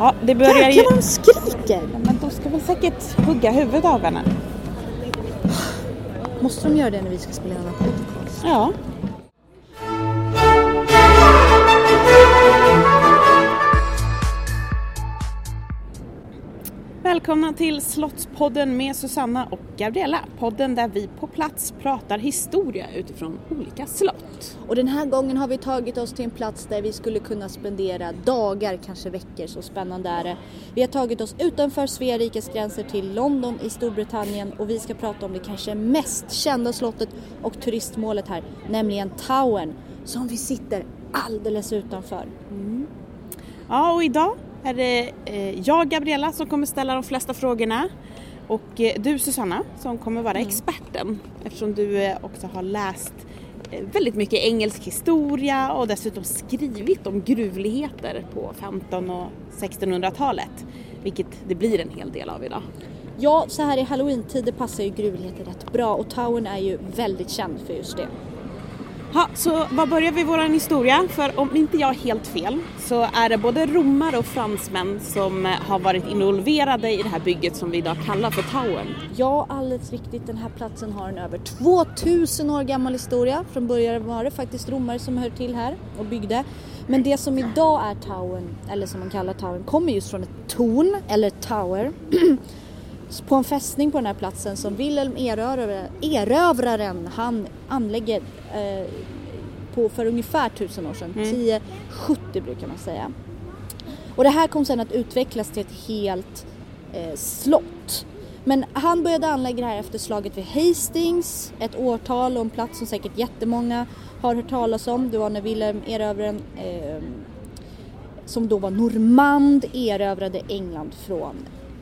Ja, det börjar ju... Jäklar vad de skriker! Men de ska väl säkert hugga huvudet av henne. Måste de göra det när vi ska spela en podcast? Ja. Välkomna till Slottspodden med Susanna och Gabriella. Podden där vi på plats pratar historia utifrån olika slott. Och den här gången har vi tagit oss till en plats där vi skulle kunna spendera dagar, kanske veckor, så spännande är det. Vi har tagit oss utanför Svea rikes gränser till London i Storbritannien och vi ska prata om det kanske mest kända slottet och turistmålet här, nämligen Towern, som vi sitter alldeles utanför. Ja, och idag är det eh, jag, Gabriella, som kommer ställa de flesta frågorna och eh, du, Susanna, som kommer vara experten eftersom du eh, också har läst väldigt mycket engelsk historia och dessutom skrivit om gruvligheter på 15 och 1600-talet, vilket det blir en hel del av idag. Ja, så här i halloween-tider passar ju gruvligheter rätt bra och Towern är ju väldigt känd för just det. Ha, så var börjar vi vår historia? För om inte jag har helt fel så är det både romare och fransmän som eh, har varit involverade i det här bygget som vi idag kallar för Towern. Ja, alldeles riktigt. Den här platsen har en över 2000 år gammal historia. Från början var det faktiskt romare som hör till här och byggde. Men det som idag är Towern, eller som man kallar Towern, kommer just från ett torn, eller tower, på en fästning på den här platsen som Wilhelm erövrare, erövraren han anlägger eh, på för ungefär tusen år sedan, 1070 brukar man säga. Och det här kom sedan att utvecklas till ett helt eh, slott. Men han började anlägga det här efter slaget vid Hastings, ett årtal och en plats som säkert jättemånga har hört talas om. Det var när Wilhelm erövraren, eh, som då var normand, erövrade England från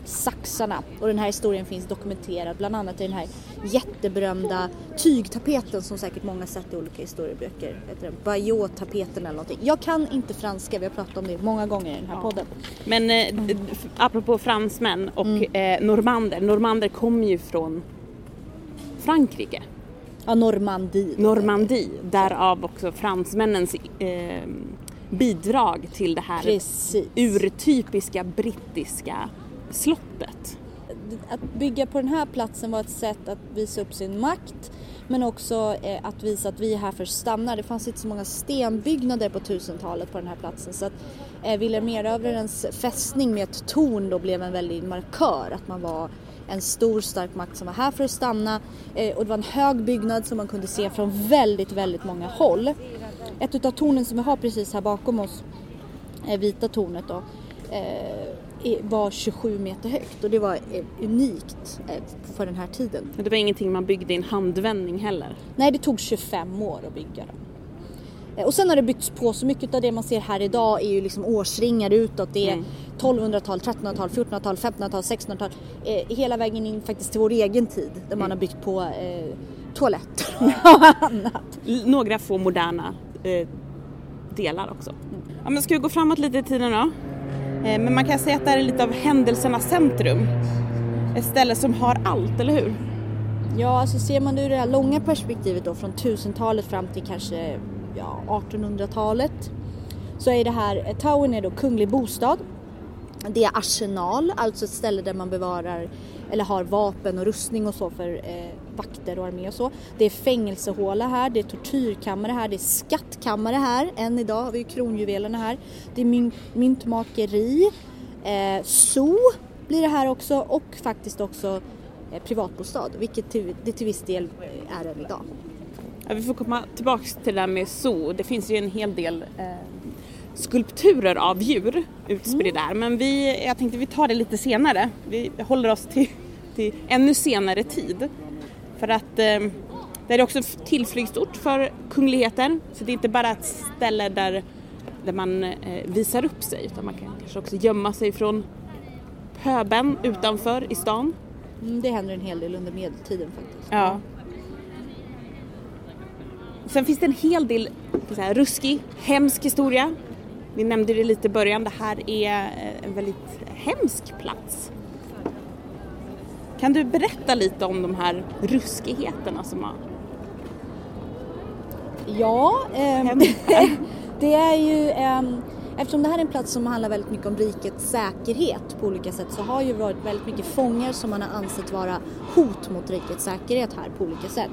saxarna. Och den här historien finns dokumenterad bland annat i den här jätteberömda tygtapeten som säkert många sett i olika historieböcker. Heter den Bayeux-tapeten eller någonting. Jag kan inte franska, vi har pratat om det många gånger i den här podden. Men eh, apropå fransmän och eh, normander, normander kommer ju från Frankrike, Ja, Normandie. Normandie, därav också fransmännens eh, bidrag till det här Precis. urtypiska brittiska slottet. Att bygga på den här platsen var ett sätt att visa upp sin makt men också eh, att visa att vi är här för att stanna. Det fanns inte så många stenbyggnader på 1000-talet på den här platsen så att eh, Wilhelm erövrarens fästning med ett torn då blev en väldig markör att man var en stor stark makt som var här för att stanna eh, och det var en hög byggnad som man kunde se från väldigt, väldigt många håll. Ett utav tornen som vi har precis här bakom oss, eh, vita tornet då, eh, var 27 meter högt och det var eh, unikt eh, för den här tiden. Men det var ingenting man byggde i en handvändning heller. Nej, det tog 25 år att bygga dem. Eh, Och sen har det byggts på, så mycket av det man ser här idag är ju liksom årsringar utåt. Det är Mm. 1200-tal, 1300-tal, 1400-tal, 1500-tal, 1600-tal. Eh, hela vägen in faktiskt till vår egen tid där man har byggt på eh, toaletter och annat. Några få moderna eh, delar också. Ja, men ska vi gå framåt lite i tiden då? Eh, men man kan säga att det här är lite av händelsernas centrum. Ett ställe som har allt, eller hur? Ja, alltså ser man det ur det här långa perspektivet då från 1000-talet fram till kanske ja, 1800-talet så är det här, eh, Towern är då kunglig bostad. Det är arsenal, alltså ett ställe där man bevarar eller har vapen och rustning och så för eh, vakter och armé och så. Det är fängelsehåla här, det är tortyrkammare här, det är skattkammare här. Än idag har vi ju kronjuvelerna här. Det är mynt, myntmakeri, eh, zoo blir det här också och faktiskt också eh, privatbostad, vilket till, det till viss del eh, är än idag. Ja, vi får komma tillbaks till det där med zoo. Det finns ju en hel del eh, skulpturer av djur utspridda där. Men vi, jag tänkte vi tar det lite senare. Vi håller oss till, till ännu senare tid. För att eh, det är också en tillflyktsort för kungligheten. Så det är inte bara ett ställe där, där man eh, visar upp sig utan man kan kanske också gömma sig från pöben utanför i stan. Mm, det händer en hel del under medeltiden faktiskt. Ja. Sen finns det en hel del så här, ruskig, hemsk historia. Vi nämnde det lite i början, det här är eh, en väldigt hemsk plats. Kan du berätta lite om de här ruskigheterna som har Ja, ehm, det är ju ehm, Eftersom det här är en plats som handlar väldigt mycket om rikets säkerhet på olika sätt så har ju varit väldigt mycket fångar som man har ansett vara hot mot rikets säkerhet här på olika sätt.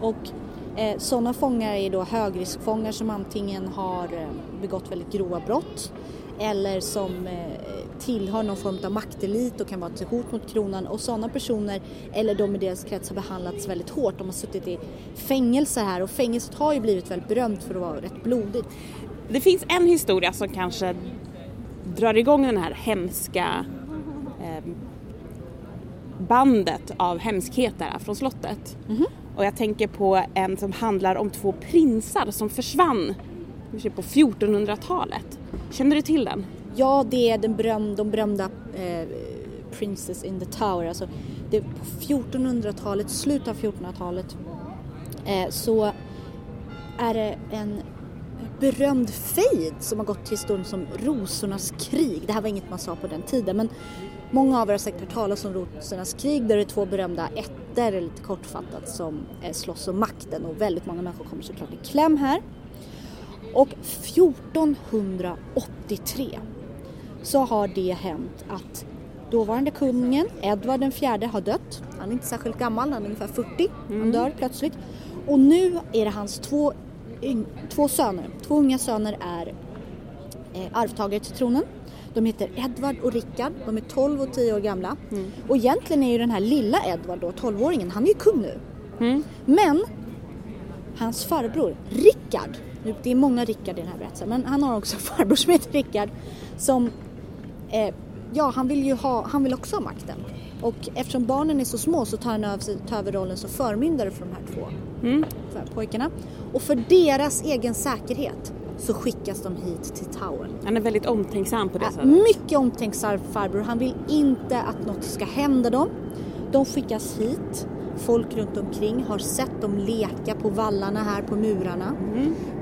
Och eh, sådana fångar är då högriskfångar som antingen har eh, begått väldigt grova brott eller som eh, tillhör någon form av maktelit och kan vara ett hot mot kronan och sådana personer eller de i deras krets har behandlats väldigt hårt. De har suttit i fängelse här och fängelset har ju blivit väldigt berömt för att vara rätt blodigt. Det finns en historia som kanske drar igång den här hemska eh, bandet av hemskheter från slottet. Mhm. Och jag tänker på en som handlar om två prinsar som försvann på 1400-talet. Känner du till den? Ja, det är den beröm, de berömda eh, Princess in the Tower. Alltså, det, på 1400-talet, slutet av 1400-talet, eh, så är det en berömd fejd som har gått till historien som Rosornas krig. Det här var inget man sa på den tiden men många av er har säkert hört talas om Rosornas krig där det är två berömda ätter, lite kortfattat, som eh, slåss om makten och väldigt många människor kommer såklart i kläm här. Och 1483 så har det hänt att dåvarande kungen, Edvard den fjärde, har dött. Han är inte särskilt gammal, han är ungefär 40. Han dör plötsligt. Och nu är det hans två, två söner, två unga söner är eh, arvtagare till tronen. De heter Edvard och Rickard, de är 12 och 10 år gamla. Och egentligen är ju den här lilla Edvard då, 12-åringen, han är ju kung nu. Men hans farbror Rickard, det är många Rickard i den här berättelsen, men han har också en farbror som heter Rickard som, eh, ja han vill ju ha, han vill också ha makten. Och eftersom barnen är så små så tar han över, tar över rollen som förmyndare för de här två för pojkarna. Och för deras egen säkerhet så skickas de hit till Tower. Han är väldigt omtänksam på det sättet. mycket omtänksam farbror. Han vill inte att något ska hända dem. De skickas hit. Folk runt omkring har sett dem leka på vallarna här på murarna.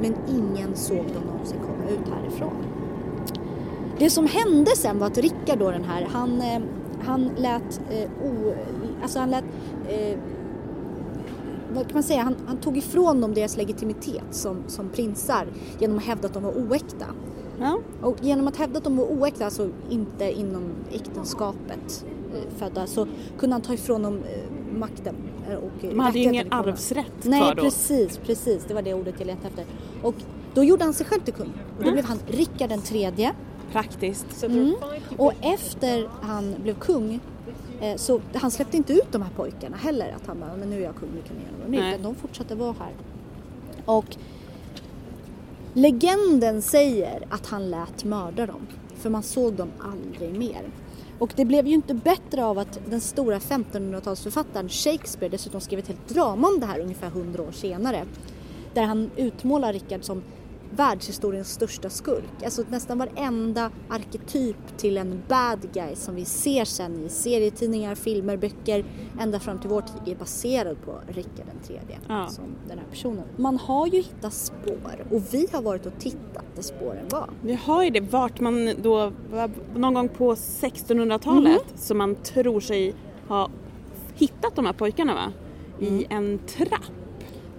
Men ingen såg dem någonsin komma ut härifrån. Det som hände sen var att Rickard då den här, han, eh, han lät, eh, o, alltså han lät eh, vad kan man säga, han, han tog ifrån dem deras legitimitet som, som prinsar genom att hävda att de var oäkta. Ja. Och genom att hävda att de var oäkta, alltså inte inom äktenskapet eh, födda, så kunde han ta ifrån dem eh, makten. Och De hade ju ingen arvsrätt Nej, kvar då. precis, precis. Det var det ordet jag letade efter. Och då gjorde han sig själv till kung. Och då blev han Rickard den tredje. Praktiskt. Mm. Och efter han blev kung eh, så han släppte inte ut de här pojkarna heller. Att han bara, men nu är jag kung, nu kan ni göra vad ni de fortsatte vara här. Och legenden säger att han lät mörda dem. För man såg dem aldrig mer. Och det blev ju inte bättre av att den stora 1500-talsförfattaren Shakespeare dessutom skrev ett helt drama om det här ungefär 100 år senare. Där han utmålar Rickard som världshistoriens största skurk. Alltså nästan varenda arketyp till en bad guy som vi ser sen i serietidningar, filmer, böcker ända fram till vår tid är baserad på Rickard tredje Ja. som den här personen. Man har ju hittat spår och vi har varit och tittat där spåren var. Vi har ju det vart man då, någon gång på 1600-talet som man tror sig ha hittat de här pojkarna va? I en trapp.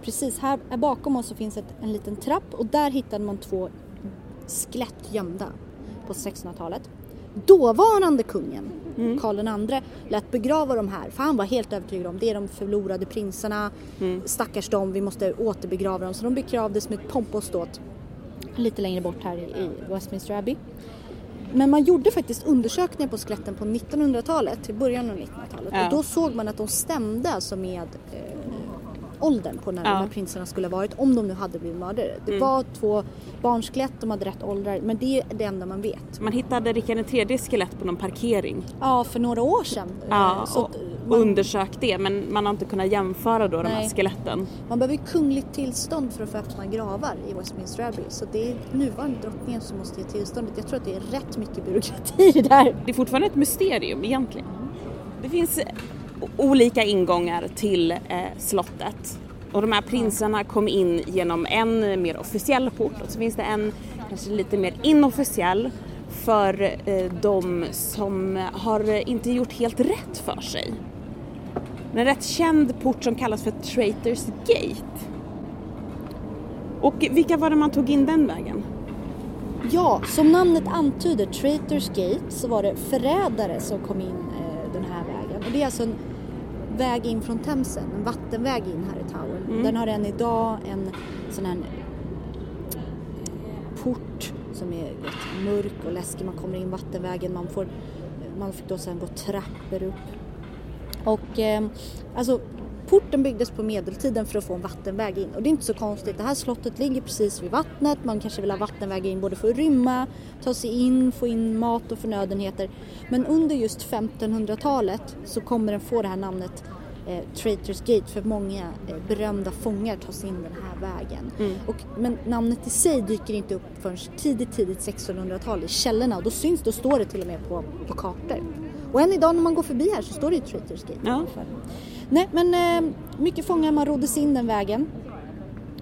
Precis, här, bakom oss så finns ett, en liten trapp och där hittade man två skelett gömda på 1600-talet. Dåvarande kungen, Karl II, lät begrava de här för han var helt övertygad om det är de förlorade prinsarna, stackars dem, vi måste återbegrava dem. Så de begravdes med pomp och ståt lite längre bort här i, i Westminster Abbey. Men man gjorde faktiskt undersökningar på skeletten på 1900-talet, i början av 1900-talet. Ja. Och då såg man att de stämde alltså med eh, åldern på när Ja. de här prinsarna skulle ha varit, om de nu hade blivit mördare. Det Mm. var två barnskelett, de hade rätt åldrar, men det är det enda man vet. Man hittade Rickard III skelett på någon parkering. Ja, för några år sedan. eh, Ja, så och att man, undersökt det men man har inte kunnat jämföra då de här Nej. skeletten. man behöver kungligt tillstånd för att få öppna gravar i Westminster Abbey. Så det är nuvarande drottningen som måste ge tillståndet. Jag tror att det är rätt mycket byråkrati i det där. Det är fortfarande ett mysterium egentligen. Det finns olika ingångar till eh, slottet. Och de här prinsarna kom in genom en mer officiell port och så finns det en kanske lite mer inofficiell för eh, de som har inte gjort helt rätt för sig. En rätt känd port som kallas för Traitors Gate. Och vilka var det man tog in den vägen? Ja, som namnet antyder, Traitors Gate, så var det förrädare som kom in eh, den här vägen. Och det är alltså en väg in från Themsen, en vattenväg in här i Tower. Mm. Den har än idag en sån här port som är rätt mörk och läskig. Man kommer in vattenvägen, man får man fick då sen gå trappor upp. Och eh, alltså porten byggdes på medeltiden för att få en vattenväg in och det är inte så konstigt. Det här slottet ligger precis vid vattnet. Man kanske vill ha vattenväg in både för att rymma, ta sig in, få in mat och förnödenheter. Men under just 1500-talet så kommer den få det här namnet eh, Traitors Gate för många eh, berömda fångar tar sig in den här vägen. Mm. Och, men namnet i sig dyker inte upp förrän tidigt, tidigt 1600-tal i källorna och då syns, då står det till och med på, på kartor. Och än idag när man går förbi här så står det ju Traitors Gate. Ja. Nej men eh, mycket fångar, man roddes in den vägen.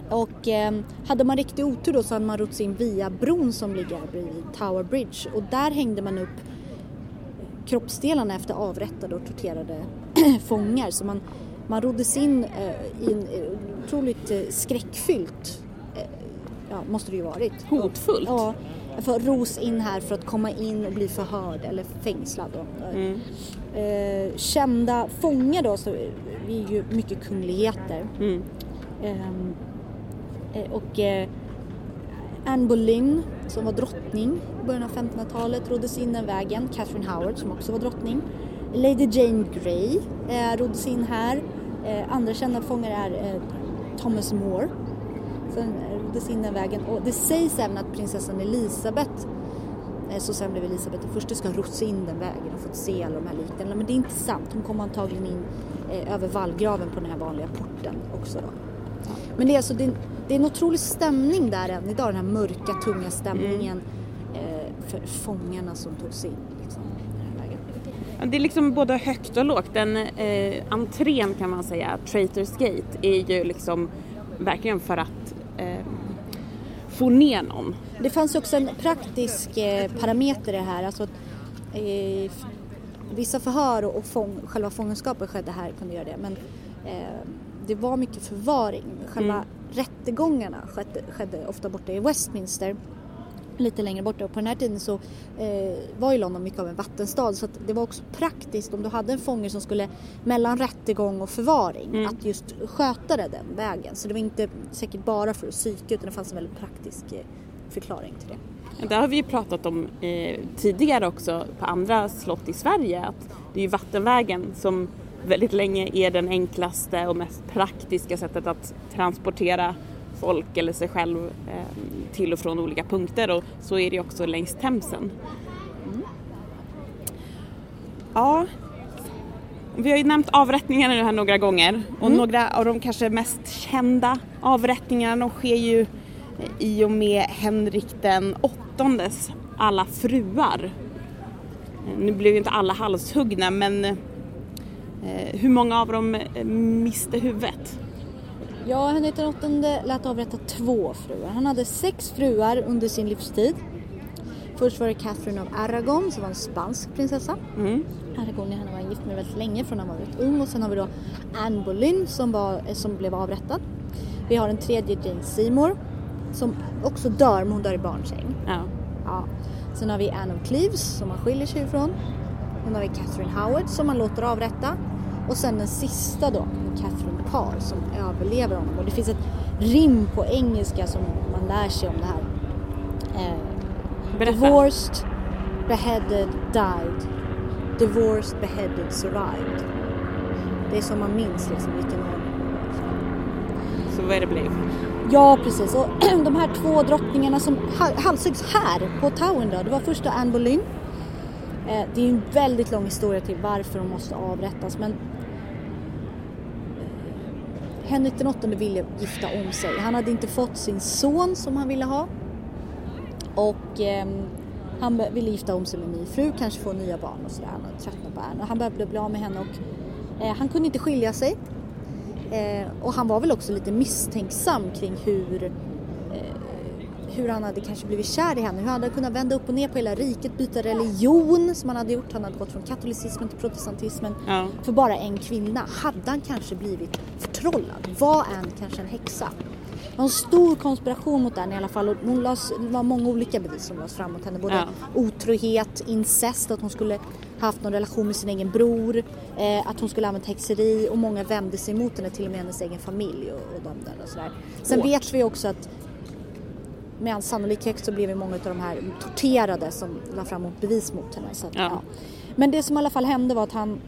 Och eh, hade man riktig otur då så hade man rotts in via bron som ligger bredvid Tower Bridge och där hängde man upp kroppsdelarna efter avrättade och torterade fångar. Så man, man roddes in eh, i en eh, otroligt eh, skräckfyllt, eh, ja måste det ju varit. Hotfullt. Ja, för ros in här för att komma in och bli förhörd eller fängslad. Mm. Eh, kända fångar då, så vi är ju mycket kungligheter. Mm. Ehm, eh, och eh, Anne Boleyn som var drottning i början av 1500-talet roddes in den vägen. Catherine Howard som också var drottning. Lady Jane Grey eh, roddes in här. Eh, andra kända fångar är eh, Thomas More. Sen roddes in den vägen och det sägs även att prinsessan Elisabeth eh, så sen blev Elisabeth den första ska ha rott sig in den vägen och fått se alla de här liknelserna. Men det är inte sant. Hon kom antagligen in eh, över vallgraven på den här vanliga porten också då. Men det är alltså det är, det är en otrolig stämning där än idag, den här mörka, tunga stämningen eh, för fångarna som tog sig in. Liksom, Det är liksom både högt och lågt. Den eh, entrén kan man säga, Traitors Gate, är ju liksom verkligen för att eh, få ner någon. Det fanns också en praktisk eh, parameter i det här. Alltså eh, vissa förhör och, och fång, själva fångenskapet skedde här, kunde göra det. Men eh, det var mycket förvaring. Själva Mm. rättegångarna skedde, skedde ofta borta i Westminster. Lite längre borta och på den här tiden så eh, var ju London mycket av en vattenstad så att det var också praktiskt om du hade en fånge som skulle mellan rättegång och förvaring Mm. att just sköta det den vägen. Så det var inte säkert bara för att psyka utan det fanns en väldigt praktisk eh, förklaring till det. Det har vi ju pratat om eh, tidigare också på andra slott i Sverige att det är ju vattenvägen som väldigt länge är den enklaste och mest praktiska sättet att transportera folk eller sig själv eh, till och från olika punkter och så är det också längs Themsen. Ja, vi har ju nämnt avrättningarna nu här några gånger och några av de kanske mest kända avrättningarna de sker ju i och med Henrik den åttondes alla fruar. Eh, Nu blev ju inte alla halshuggna men eh, hur många av dem eh, miste huvudet? Ja, Henrik åttonde lät avrätta två fruar. Han hade sex fruar under sin livstid. Först var det Catherine av Aragon som var en spansk prinsessa. Mm. Aragon han var gift med väldigt länge från han var väldigt ung och sen har vi då Anne Boleyn som, var, eh, som blev avrättad. Vi har en tredje Jane Seymour som också dör men hon dör i barnsäng. Ja. Ja. Sen har vi Anne of Cleves som man skiljer sig ifrån. Sen har vi Catherine Howard som man låter avrätta. Och sen den sista då, Catherine Parr som överlever honom. Och det finns ett rim på engelska som man lär sig om det här. Eh, Berätta. Divorced, beheaded, died. Divorced, beheaded, survived. Det är som man minns liksom vilken ordning. Så vad är det blev? Ja precis och de här två drottningarna som ha- halshuggs här på Towern då, det var första Anne Boleyn. Eh, det är en väldigt lång historia till varför de måste avrättas men Henrik den åttonde ville gifta om sig. Han hade inte fått sin son som han ville ha. Och eh, han ville gifta om sig med en ny fru, kanske få nya barn och sådär. Han hade tröttnat på henne och han behövde bli av med henne och eh, han kunde inte skilja sig. Eh, och han var väl också lite misstänksam kring hur, hur han hade kanske blivit kär i henne. Hur han hade kunnat vända upp och ner på hela riket, byta religion som han hade gjort. Han hade gått från katolicismen till protestantismen Ja. för bara en kvinna. Hade han kanske blivit förtrollad? Var Anne kanske en häxa? var en stor konspiration mot henne i alla fall och hon lades, det var många olika bevis som lades fram mot henne. Både Ja. otrohet, incest, att hon skulle haft någon relation med sin egen bror, eh, att hon skulle använt häxeri och många vände sig mot henne, till och med hennes egen familj och, och de där och sådär. Sen Hårt. vet vi också att med all sannolikhet så blev ju många av de här torterade som la fram bevis mot henne. Så att, Ja. ja. Men det som i alla fall hände var att han,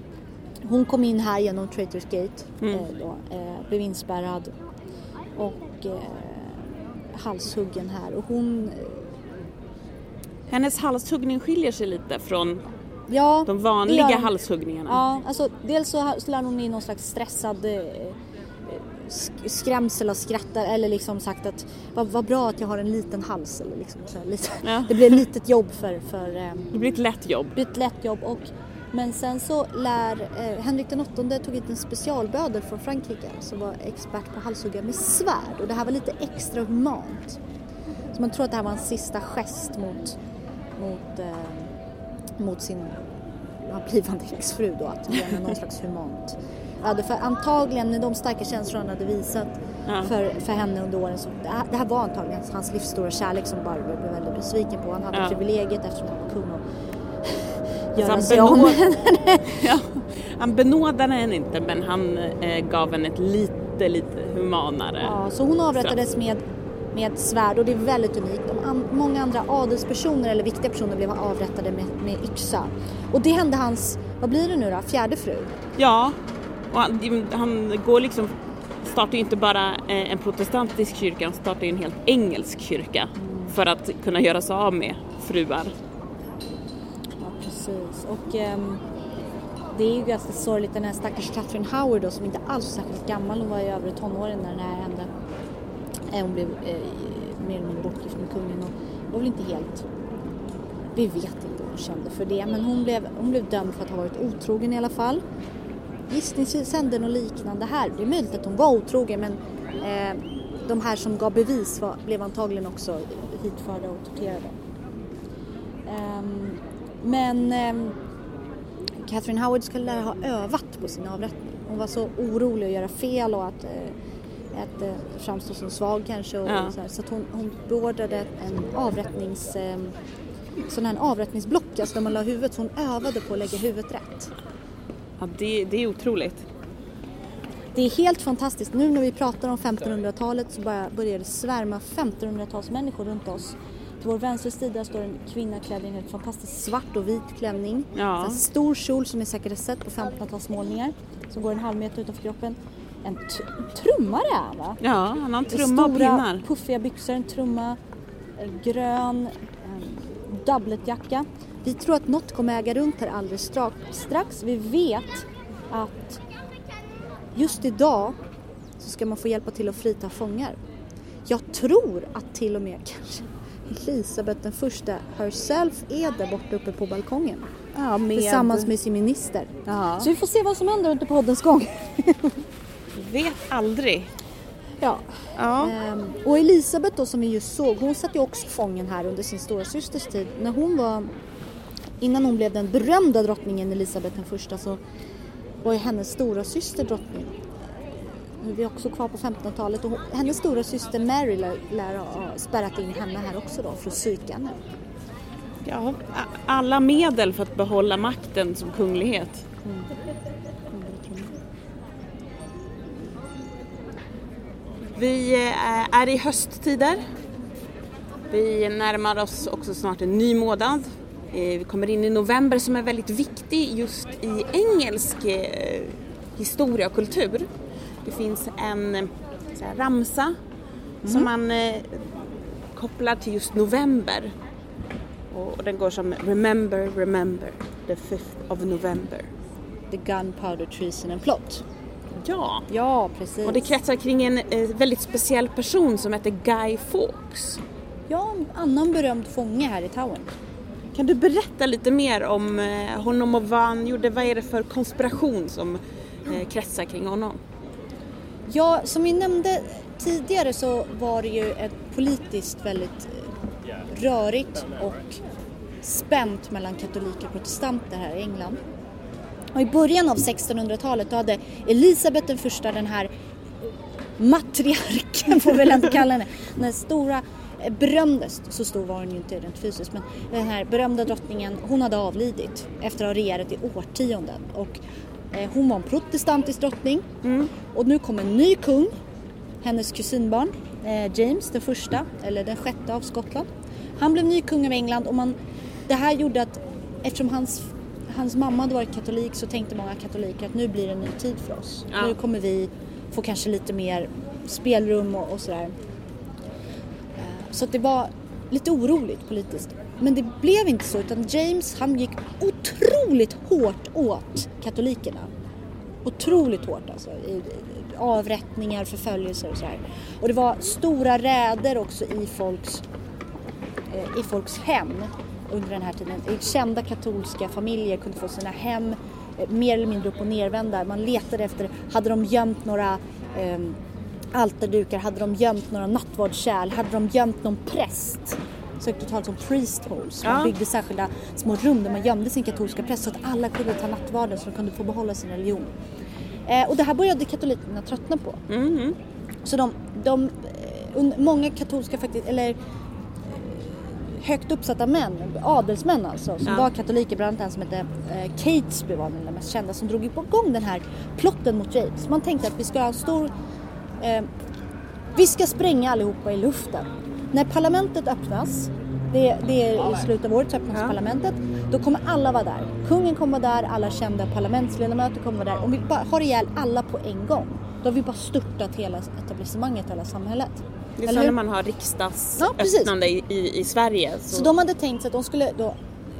hon kom in här genom Traitors Gate, Mm. eh, då, eh, blev inspärrad och eh, halshuggen här och hon, eh, Hennes halshuggning skiljer sig lite från ja, de vanliga halshuggningarna. Ja, alltså dels så slår hon in någon slags stressad eh, skrämsel och skrattar eller liksom sagt att vad, vad bra att jag har en liten hals eller liksom så här, lite. Ja. Det blir ett litet jobb för, för eh, Det blir ett lätt jobb. det ett lätt jobb och men sen så lär eh, Henrik den åttonde tog hit en specialbödel från Frankrike som var expert på halshugga med svärd och det här var lite extra humant. Så man tror att det här var en sista gest mot, mot, eh, mot sin blivande exfru då, att ge henne någon slags humant. Ja, det för antagligen med de starka känslor han hade visat Ja. för, för henne under åren så det här, det här var antagligen hans livs stora kärlek som Barbro blev väldigt besviken på. Han hade Ja. privilegiet eftersom han var kung Så göra han, sig benåd... med ja, han benådade henne inte men han eh, gav henne ett lite, lite humanare Ja, så hon avrättades med, med svärd och det är väldigt unikt. An, många andra adelspersoner eller viktiga personer blev avrättade med, med yxa. Och det hände hans, vad blir det nu då, fjärde fru? Ja, och han, han går liksom, startar ju inte bara eh, en protestantisk kyrka, han startar ju en helt engelsk kyrka för att kunna göra sig av med fruar. Ja, precis. Och um, det är ju ganska sorgligt den här stackars Catherine Howard då som inte alls är särskilt gammal. Hon var ju över tonåren när det här hände. Eh, hon blev eh, mer eller mindre bortgift med kungen och var väl inte helt... Vi vet inte vad hon kände för det men hon blev, hon blev dömd för att ha varit otrogen i alla fall. Gissningssänden och liknande här. Det är möjligt att hon var otrogen men eh, de här som gav bevis var, blev antagligen också hitförda och torterade. Ehm, men ehm, Catherine Howard skulle ha övat på sin avrättning. Hon var så orolig att göra fel och att, eh, att eh, framstå som svag kanske. Och, Ja. så här, så hon, hon beordrade en avrättnings... Eh, sån här avrättningsblock, alltså där man la huvudet. Så hon övade på att lägga huvudet rätt. Ja, det, det är otroligt. Det är helt fantastiskt. Nu när vi pratar om 1500-talet så börjar det svärma 1500-talsmänniskor runt oss. Till vår vänstra sida står en kvinna klädd i en helt fantastisk svart och vit klänning. Ja. En stor kjol som ni säkert sett på 1500-talsmålningar. Som går en halv meter utanför kroppen. En trummare är han va? Ja, han har en trumma och Stora pinnar. puffiga byxor, en trumma, grön doubletjacka. Vi tror att något kommer äga runt här alldeles strax. strax. Vi vet att just idag så ska man få hjälpa till att frita fångar. Jag tror att till och med kanske Elisabeth den första herself är där borta uppe på balkongen. Ja, med... Tillsammans med sin minister. Ja. Så vi får se vad som händer under poddens gång. Vet aldrig. Ja. Ja. Ehm, och Elisabeth då som vi just såg, hon satt ju också fången här under sin stora systers tid. När hon var, innan hon blev den berömda drottningen Elisabeth den första så var ju hennes stora syster drottning. Vi är också kvar på 1500-talet och hennes stora syster Mary lär, ha spärrat in henne här också då för att psyka henne. ja, alla medel för att behålla makten som kunglighet. Vi eh, är i hösttider. Vi närmar oss också snart en ny månad. Eh, Vi kommer in i november som är väldigt viktig just i engelsk eh, historia och kultur. Det finns en eh, här, ramsa som man kopplar till just november. Och den går som Remember, remember the 5th of November. The Gunpowder Treason and Plot. Ja, Ja, precis. och det kretsar kring en väldigt speciell person som heter Guy Fawkes. Ja, en annan berömd fånge här i Tower. Kan du berätta lite mer om eh, honom och vad han gjorde? Vad är det för konspiration som eh, kretsar kring honom? Ja, som vi nämnde tidigare så var det ju ett politiskt väldigt eh, rörigt och spänt mellan katoliker och protestanter här i England. Och i början av 1600-talet hade Elisabeth den första den här matriarken får vi väl ändå kalla henne. Den stora eh, berömda, så stor var hon ju inte rent fysiskt, men den här berömda drottningen, hon hade avlidit efter att ha regerat i årtionden. Och eh, hon var en protestantisk drottning. Och nu kom en ny kung, hennes kusinbarn, eh, James den första, eller den sjätte av Skottland. Han blev ny kung av England och man, det här gjorde att eftersom hans, hans mamma hade varit katolik så tänkte många katoliker att nu blir det en ny tid för oss. Ja. Nu kommer vi få kanske lite mer spelrum och, och sådär. Så att det var lite oroligt politiskt. Men det blev inte så utan James han gick otroligt hårt åt katolikerna. Otroligt hårt alltså. I, i, avrättningar, förföljelser och sådär. Och det var stora räder också i folks, eh, i folks hem under den här tiden. Kända katolska familjer kunde få sina hem eh, mer eller mindre upp och nervända. Man letade efter, hade de gömt några eh, altardukar, hade de gömt några nattvardskärl, hade de gömt någon präst? Så det talas om priest holes. Man Ja. byggde särskilda små rum där man gömde sin katolska präst så att alla kunde ta nattvarden så de kunde få behålla sin religion. Eh, och det här började katolikerna tröttna på. Mhm. Så de, de eh, många katolska faktiskt, eller eh, högt uppsatta män, adelsmän alltså, som Ja. var katoliker, bland annat en som hette eh, Catesby var den mest kända, som drog igång den här plotten mot James. Man tänkte att vi ska ha en stor, eh, vi ska spränga allihopa i luften. När parlamentet öppnas, det, det är i slutet av året så öppnas Ja. parlamentet, då kommer alla vara där. Kungen kommer vara där, alla kända parlamentsledamöter kommer vara där. Om vi bara har ihjäl alla på en gång, då har vi bara störtat hela etablissemanget, hela samhället. Det är så när man har Ja, riksdagsöppnande i, i, i Sverige. Så, Så de hade tänkt sig att de skulle då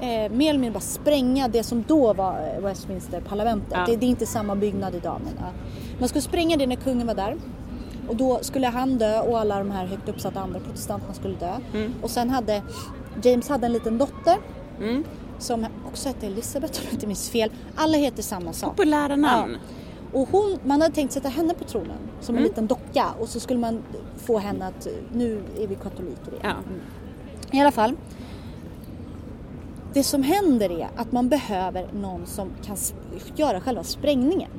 eh, mer eller mindre bara spränga det som då var eh, Westminster-parlamentet. Ja. Det, det är inte samma byggnad idag men ja. Man skulle spränga det när kungen var där. Och då skulle han dö och alla de här högt uppsatta andra protestanterna skulle dö. Och sen hade James hade en liten dotter mm. som också hette Elizabeth om jag inte minns fel. Alla heter samma sak. Populära namn. Och hon, man hade tänkt sätta henne på tronen som en liten docka och så skulle man få henne att nu är vi katoliker igen. Ja. I alla fall. Det som händer är att man behöver någon som kan göra själva sprängningen.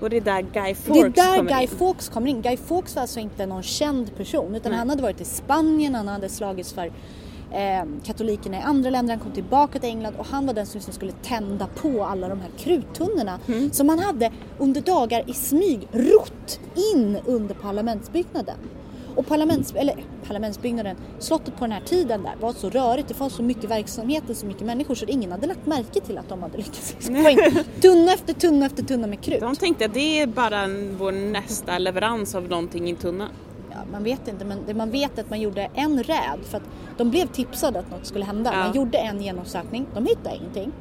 Och det är där Guy Det Fawkes är där kommer Guy in. Fawkes kommer in. Guy Fawkes var alltså inte någon känd person utan Nej. han hade varit i Spanien, han hade slagits för eh, katolikerna i andra länder, han kom tillbaka till England och han var den som liksom skulle tända på alla de här kruttunnorna Mm. som man hade under dagar i smyg rott in under parlamentsbyggnaden. Och parlaments, eller, parlamentsbyggnaden, slottet på den här tiden där var så rörigt, det fanns så mycket verksamhet och så mycket människor så ingen hade lagt märke till att de hade lyckats få in tunna efter tunna efter tunna med krut. De tänkte att det är bara vår nästa leverans av någonting i en tunna. Ja, man vet inte, men det man vet är att man gjorde en räd för att de blev tipsade att något skulle hända. Ja. Man gjorde en genomsökning, de hittade ingenting.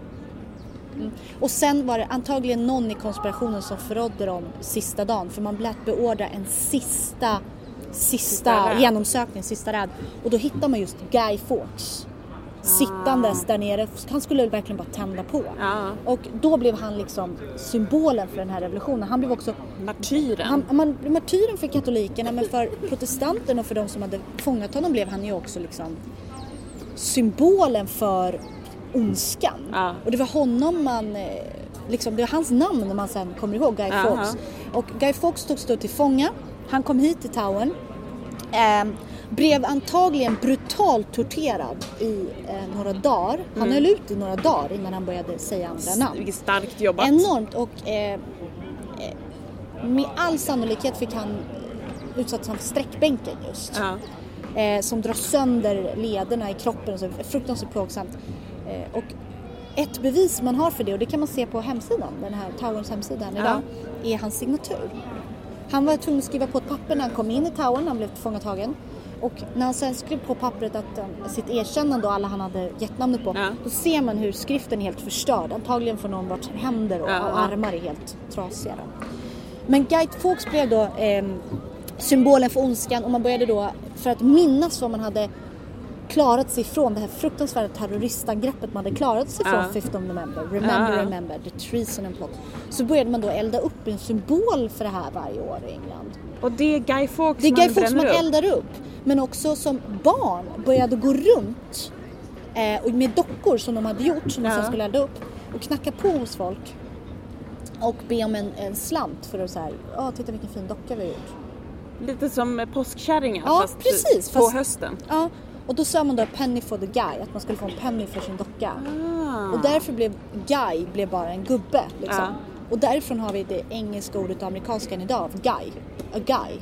Mm. Och sen var det antagligen någon i konspirationen som förrådde dem sista dagen för man lät beordra en sista, sista, Sista genomsökning, sista räd. Och då hittar man just Guy Fawkes sittandes där nere. Han skulle verkligen bara tända på. Ja. Och då blev han liksom symbolen för den här revolutionen. Han blev också Martyren. han, man, martyren för katolikerna men för protestanterna och för de som hade fångat honom blev han ju också liksom symbolen för ondskan. Ja. Och det var honom man, eh, liksom, det var hans namn man sen kommer ihåg, Guy. Fawkes. Och Guy Fawkes togs då till fånga. Han kom hit till Towern. Eh, blev antagligen brutalt torterad i eh, några dagar. Han höll ut i några dagar innan han började säga andra namn. Vilket starkt jobbat. Enormt och eh, eh, med all sannolikhet fick han utsatt för sträckbänken just. Ja. Eh, som drar sönder lederna i kroppen. Så fruktansvärt plågsamt. Eh, och ett bevis man har för det och det kan man se på hemsidan, den här Towerns hemsidan idag, är hans signatur. Han var tvungen att skriva på ett papper när han kom in i när han blev tillfångatagen. Och när han sen skrev på pappret att um, sitt erkännande och alla han hade gett namnet på, Ja. då ser man hur skriften är helt förstörd. Antagligen för någon vars händer och, Ja, och armar är helt trasiga. Men Guy Fawkes blev då ehm, symbolen för ondskan och man började då, för att minnas vad man hade klarat sig ifrån det här fruktansvärda terroristangreppet man hade klarat sig från Ja. 15 november. Remember, ja. remember, the treason and plot. Så började man då elda upp en symbol för det här varje år i England. Och det är Guy Fawkes Det är Guy man Fawkes man eldar upp. Men också som barn började gå runt eh, och med dockor som de hade gjort som de Ja. sen skulle elda upp och knacka på hos folk och be om en, en slant för att säga, ja titta vilken fin docka vi har gjort. Lite som påskkärringar Ja, fast precis, på fast- hösten. Ja, och då sa man då penny for the guy, att man skulle få en penny för sin docka. Ah. Och därför blev guy blev bara en gubbe. Liksom. Ja. Och därifrån har vi det engelska ordet och amerikanskan idag, guy. A guy.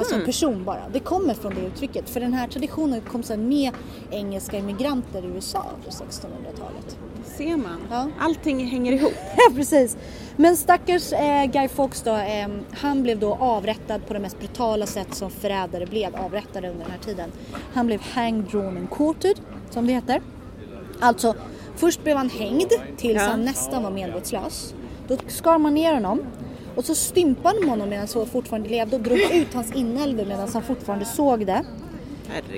Alltså en person bara. Det kommer från det uttrycket. För den här traditionen kom sedan med engelska immigranter i USA på 1600-talet. Ser man. Ja. Allting hänger ihop. Ja precis. Men stackars eh, Guy Fawkes då, eh, han blev då avrättad på det mest brutala sätt som förrädare blev avrättade under den här tiden. Han blev hanged, drawn and quartered, som det heter. Alltså, först blev han hängd tills Ja. han nästan var medvetslös. Då skar man ner honom och så stympade man honom medan han fortfarande levde och drog ut hans inälvor medan han fortfarande såg det.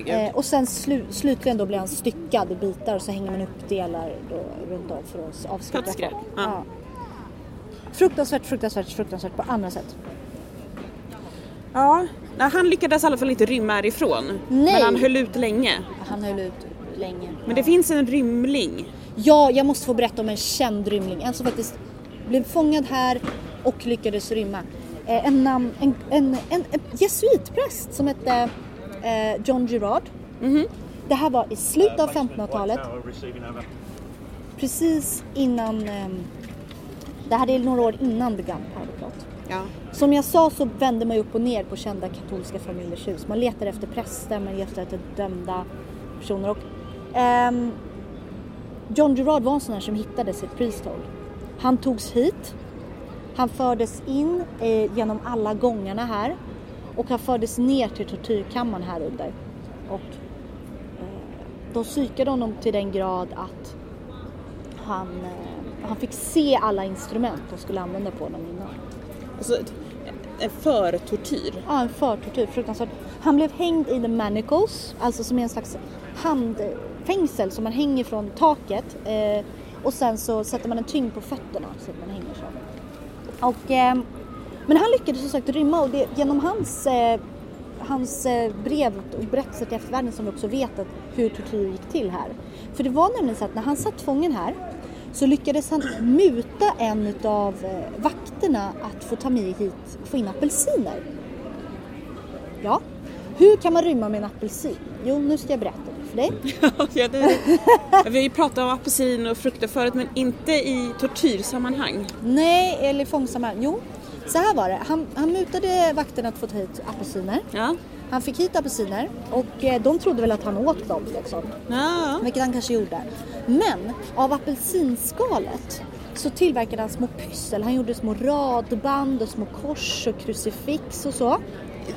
Eh, och sen slu- slutligen då blir han styckad i bitar och så hänger man upp delar då runt om för att avskräcka folk. ja. Fruktansvärt, fruktansvärt, fruktansvärt på andra sätt. Ja, han lyckades i alla fall inte rymma härifrån. Nej. Men han höll ut länge. Han höll ut länge. Men det finns en rymling. Ja, jag måste få berätta om en känd rymling. En som faktiskt blev fångad här och lyckades rymma. Eh, en, namn, en, en, en, en jesuitpräst som hette eh, John Girard. Det här var i slutet av 1500-talet. Precis innan... ehm, det här är några år innan The Gunpowder Plot. Ja. Som jag sa så vänder man upp och ner på kända katolska familjers hus. Man letar efter präster, man letar efter dömda personer. Och, ehm, John Gerard var en sån här som hittade sitt priesthole. Han togs hit. Han fördes in eh, genom alla gångarna här. Och han fördes ner till tortyrkammaren här under. Och eh, de psykade honom till den grad att han, eh, han fick se alla instrument de skulle använda på honom innan. Alltså, en för tortyr. Ja, en förtortyr. Fruktansvärt. Han blev hängd i the manacles, alltså som är en slags handfängsel som man hänger från taket. Eh, och sen så sätter man en tyngd på fötterna så att man hänger så. Och, eh, men han lyckades som sagt rymma och det, genom hans, eh, hans eh, brev och berättelser till eftervärlden som vi också vet att hur tortyr gick till här. För det var nämligen så att när han satt fången här så lyckades han muta en av eh, vakterna att få ta med hit, och få in apelsiner. Ja, hur kan man rymma med en apelsin? Jo, nu ska jag berätta för dig. ja, det, vi har ju pratat om apelsin och frukter förut men inte i tortyrsammanhang. Nej, eller fångsamma. Jo, så här var det. Han, han mutade vakterna att få ta hit apelsiner. Ja. Han fick hit apelsiner och eh, de trodde väl att han åt dem liksom. Ja. Vilket han kanske gjorde. Men av apelsinskalet så tillverkade han små pyssel. Han gjorde små radband och små kors och krucifix och så.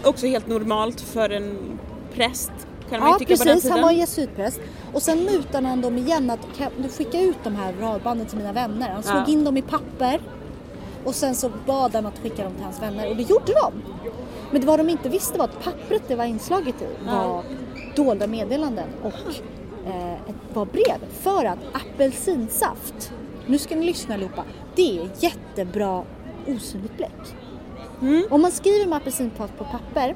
Också helt normalt för en präst kan man Ja tycka på den precis, tiden. han var jesuitpräst. Och sen mutade han dem igen att kan du skicka ut de här radbanden till mina vänner. Han slog Ja. in dem i papper och sen så bad han att skicka dem till hans vänner och det gjorde de. Men det vad de inte visste var att pappret det var inslaget i var dolda meddelanden och eh, ett var brev. För att apelsinsaft, nu ska ni lyssna allihopa, det är jättebra osynligt bläck. Om man skriver med apelsinpass på papper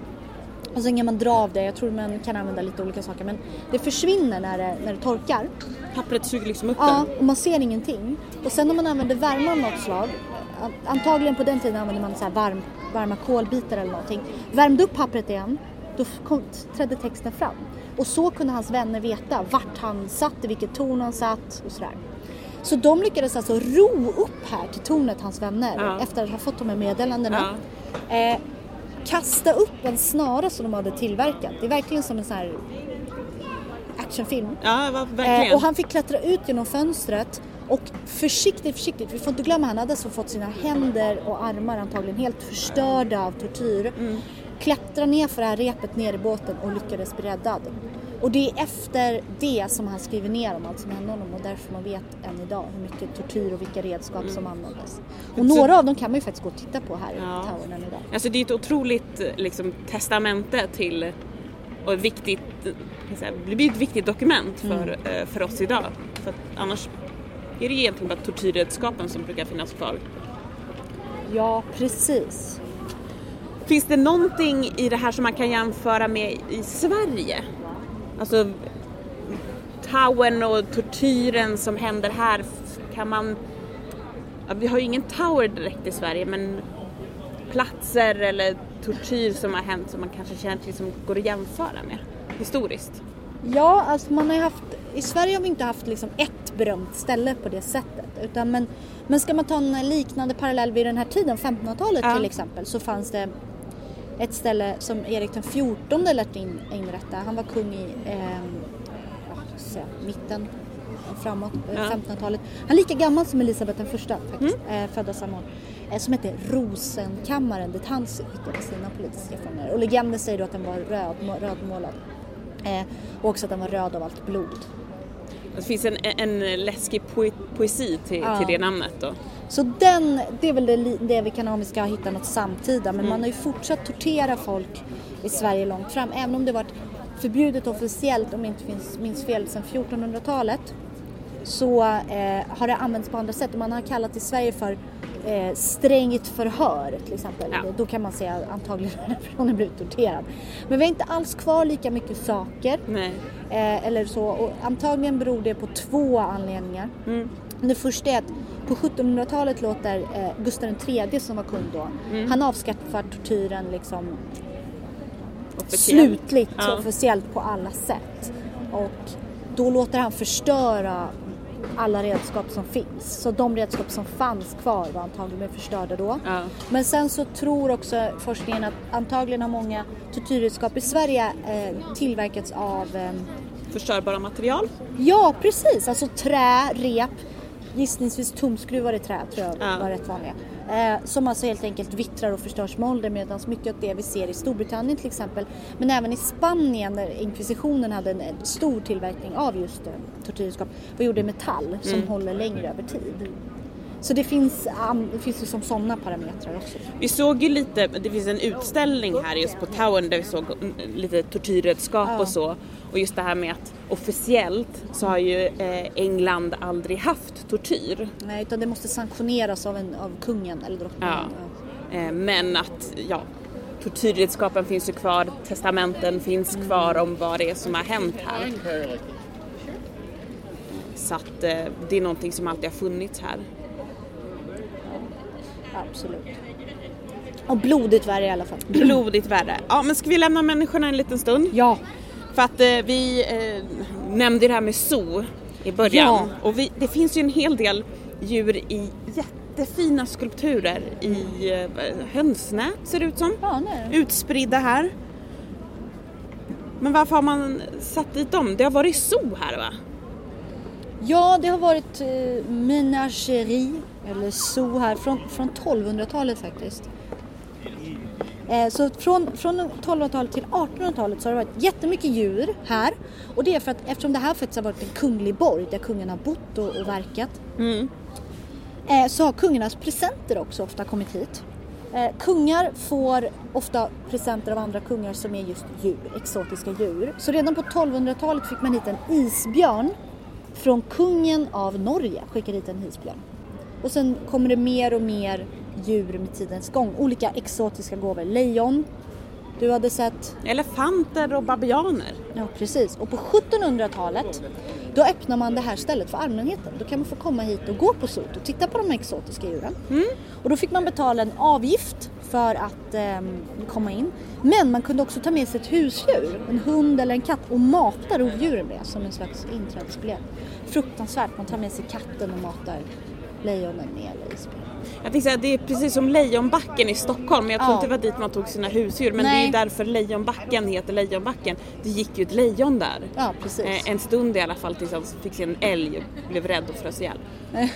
och sen kan man dra av det, jag tror man kan använda lite olika saker men det försvinner när det, när det torkar. Pappret suger liksom upp Ja, den. och man ser ingenting. Och sen när man använder värme av något slag, an- antagligen på den tiden använde man så här varm, varma kolbitar eller någonting. Värmde upp pappret igen, då kom, trädde texten fram. Och så kunde hans vänner veta vart han satt, i vilket torn han satt och sådär. Så de lyckades alltså ro upp här till tornet, hans vänner, Ja. efter att ha fått de här meddelandena. Eh, kasta upp en snara som de hade tillverkat. Det är verkligen som en sån här actionfilm. Ja, verkligen. Eh, och han fick klättra ut genom fönstret och försiktigt, försiktigt, vi får inte glömma han hade alltså fått sina händer och armar antagligen helt förstörda av tortyr. Klättra ner för det här repet ner i båten och lyckades bli räddad. Och det är efter det som han skriver ner om allt som hände honom och därför man vet än idag hur mycket tortyr och vilka redskap som användes. Och några av dem kan man ju faktiskt gå och titta på här Ja. i Towern än idag. Alltså det är ett otroligt liksom, testamente till och ett viktigt, det blir ett viktigt dokument för, Mm. eh, för oss idag. För annars är det egentligen bara tortyrredskapen som brukar finnas kvar. Ja, precis. Finns det någonting i det här som man kan jämföra med i Sverige? Alltså Towern och tortyren som händer här, kan man... Ja, vi har ju ingen tower direkt i Sverige men platser eller tortyr som har hänt som man kanske känner till som går att jämföra med historiskt? Ja, alltså man har haft, i Sverige har vi inte haft liksom ett berömt ställe på det sättet. Utan men, men ska man ta en liknande parallell vid den här tiden, 1500-talet Ja. till exempel, så fanns det ett ställe som Erik den XIV lät in, inrätta. Han var kung i eh, säga, mitten framåt, eh, Ja. 1500-talet. Han är lika gammal som Elisabeth den första faktiskt, eh, födda samma år. Eh, som hette Rosenkammaren dit han skickade sina politiska fångar. Och legenden säger då att den var röd, rödmålad. Eh, och också att den var röd av allt blod. Det finns en, en läskig poe, poesi till, Ja. till det namnet då. Så den, det är väl det, det vi kan ha om vi ska hitta något samtida. Men Mm. man har ju fortsatt tortera folk i Sverige långt fram. Även om det varit förbjudet officiellt, om jag inte finns, minns fel, sedan 1400-talet. Så eh, har det använts på andra sätt. Man har kallat i Sverige för eh, strängt förhör till exempel. Ja. Då kan man säga antagligen att personen blivit torterad. Men vi har inte alls kvar lika mycket saker. Eh, eller så. Och antagligen beror det på två anledningar. Mm. Det första är att på 1700-talet låter eh, Gustav III som var kung då, Mm. han avskaffar tortyren liksom Officiellt. slutligt Ja. officiellt på alla sätt. Och då låter han förstöra alla redskap som finns. Så de redskap som fanns kvar var antagligen förstörda då. Ja. Men sen så tror också forskningen att antagligen har många tortyrredskap i Sverige eh, tillverkats av eh, Förstörbara material. Ja, precis. Alltså trä, rep, gissningsvis tumskruvar i trä tror jag Ja. var rätt vanliga. Eh, som alltså helt enkelt vittrar och förstörs med ålder medan mycket av det vi ser i Storbritannien till exempel men även i Spanien där inkvisitionen hade en, en stor tillverkning av just eh, tortyrredskap var gjorda i metall som Mm. håller längre över tid. Så det finns, um, det finns ju som sådana parametrar också. Vi såg ju lite, det finns en utställning här just på Towern där vi såg mm, lite tortyrredskap Ja. och så. Och just det här med att officiellt så har ju eh, England aldrig haft tortyr. Nej, utan det måste sanktioneras av, en, av kungen eller drottningen. Ja. Eh, men att, ja, tortyrredskapen finns ju kvar, testamenten finns kvar om vad det är som har hänt här. Så att eh, det är någonting som alltid har funnits här. Absolut. Och blodigt värre i alla fall. Blodigt värre. Ja men ska vi lämna människorna en liten stund? Ja, För att eh, vi eh, nämnde det här med zoo i början. Ja. Och vi, det finns ju en hel del djur i jättefina skulpturer i eh, hönsnät ser det ut som. ja nej. Utspridda här. Men varför har man satt dit dem? Det har varit zoo här va? Ja, det har varit eh, menageri eller zoo här från, från 1200-talet faktiskt. Eh, så från, från 1200-talet till 1800-talet så har det varit jättemycket djur här. Och det är för att eftersom det här faktiskt har varit en kunglig borg där kungen har bott och, och verkat. Mm. Eh, så har kungarnas presenter också ofta kommit hit. Eh, kungar får ofta presenter av andra kungar som är just djur, exotiska djur. Så redan på 1200-talet fick man hit en isbjörn från kungen av Norge, skickade hit en isbjörn. Och sen kommer det mer och mer djur med tidens gång. Olika exotiska gåvor. Lejon, du hade sett Elefanter och babianer. Ja, precis. Och på 1700-talet då öppnar man det här stället för allmänheten. Då kan man få komma hit och gå på sot och titta på de exotiska djuren. Och då fick man betala en avgift för att ehm, komma in. Men man kunde också ta med sig ett husdjur, en hund eller en katt och mata rovdjuren med som en slags inträdesbiljett. Fruktansvärt, man tar med sig katten och matar lejonen eller isbjörnen. Jag tänkte säga det är precis som Lejonbacken i Stockholm jag tror Ja. inte det var dit man tog sina husdjur. Men det är Nej. därför Lejonbacken heter Lejonbacken. Det gick ju ett lejon där. Ja, precis. Eh, en stund i alla fall tills han fick se en älg och blev rädd och frös ihjäl.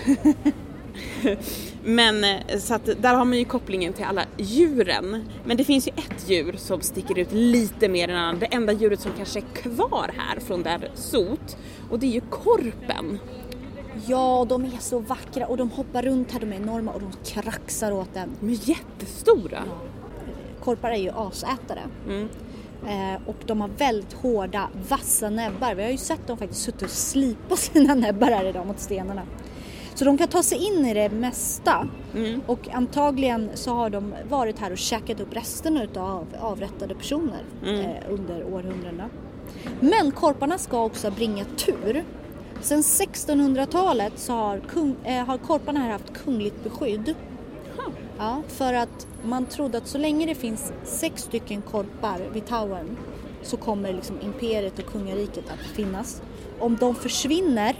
Men eh, så att där har man ju kopplingen till alla djuren. Men det finns ju ett djur som sticker ut lite mer än andra. Det enda djuret som kanske är kvar här från där sot. Och det är ju korpen. Ja, de är så vackra och de hoppar runt här, de är enorma och de kraxar åt en. De är jättestora. Korpar är ju asätare. Mm. Eh, och de har väldigt hårda, vassa näbbar. Vi har ju sett dem faktiskt suttit och slipa sina näbbar här idag mot stenarna. Så de kan ta sig in i det mesta. Mm. Och antagligen så har de varit här och käkat upp resterna utav avrättade personer Mm. eh, under århundradena. Men korparna ska också bringa tur. Sen 1600-talet så har, kung, eh, har korparna här haft kungligt beskydd. Ja, för att man trodde att så länge det finns sex stycken korpar vid towern så kommer liksom imperiet och kungariket att finnas. Om de försvinner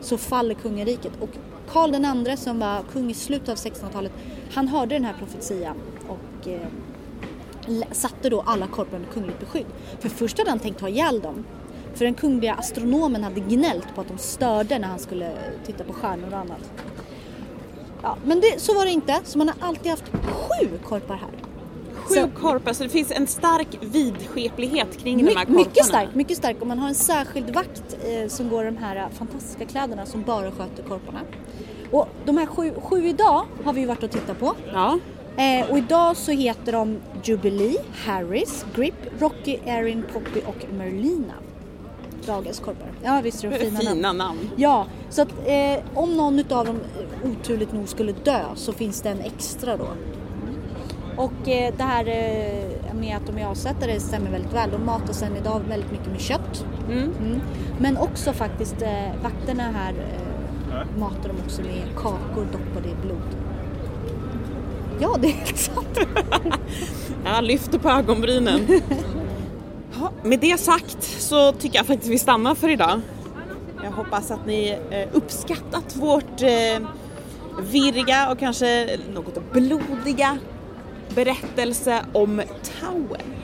så faller kungariket och Karl den andre som var kung i slutet av 1600-talet han hörde den här profetian och eh, satte då alla korpar under kungligt beskydd. För först hade han tänkt ha ihjäl dem. För den kungliga astronomen hade gnällt på att de störde när han skulle titta på stjärnor och annat. Ja, men det, så var det inte, så man har alltid haft sju korpar här. Sju Så- korpar, så det finns en stark vidskeplighet kring de här My, korparna. mycket starkt, mycket starkt. Och man har en särskild vakt eh, som går i de här eh, fantastiska kläderna som bara sköter korparna. Och de här sju, sju idag har vi ju varit och tittat på. Ja, Eh, och idag så heter de Jubilee, Harris, Grip, Rocky, Erin, Poppy och Merlina. Dagens korpar. Ja visst är de fina, fina, namn. namn. Ja, så att eh, om någon av dem eh, oturligt nog skulle dö så finns det en extra då. Och eh, det här eh, med att de är avsättare stämmer väldigt väl. De matas än idag väldigt mycket med kött. Mm. Mm. Men också faktiskt eh, vakterna här eh, matar de också med kakor doppade i blod. Ja, det är helt sant. Jag lyfter på ögonbrynen. Jaha, med det sagt så tycker jag faktiskt vi stannar för idag. Jag hoppas att ni eh, uppskattat vårt eh, virriga och kanske något blodiga berättelse om Tauen.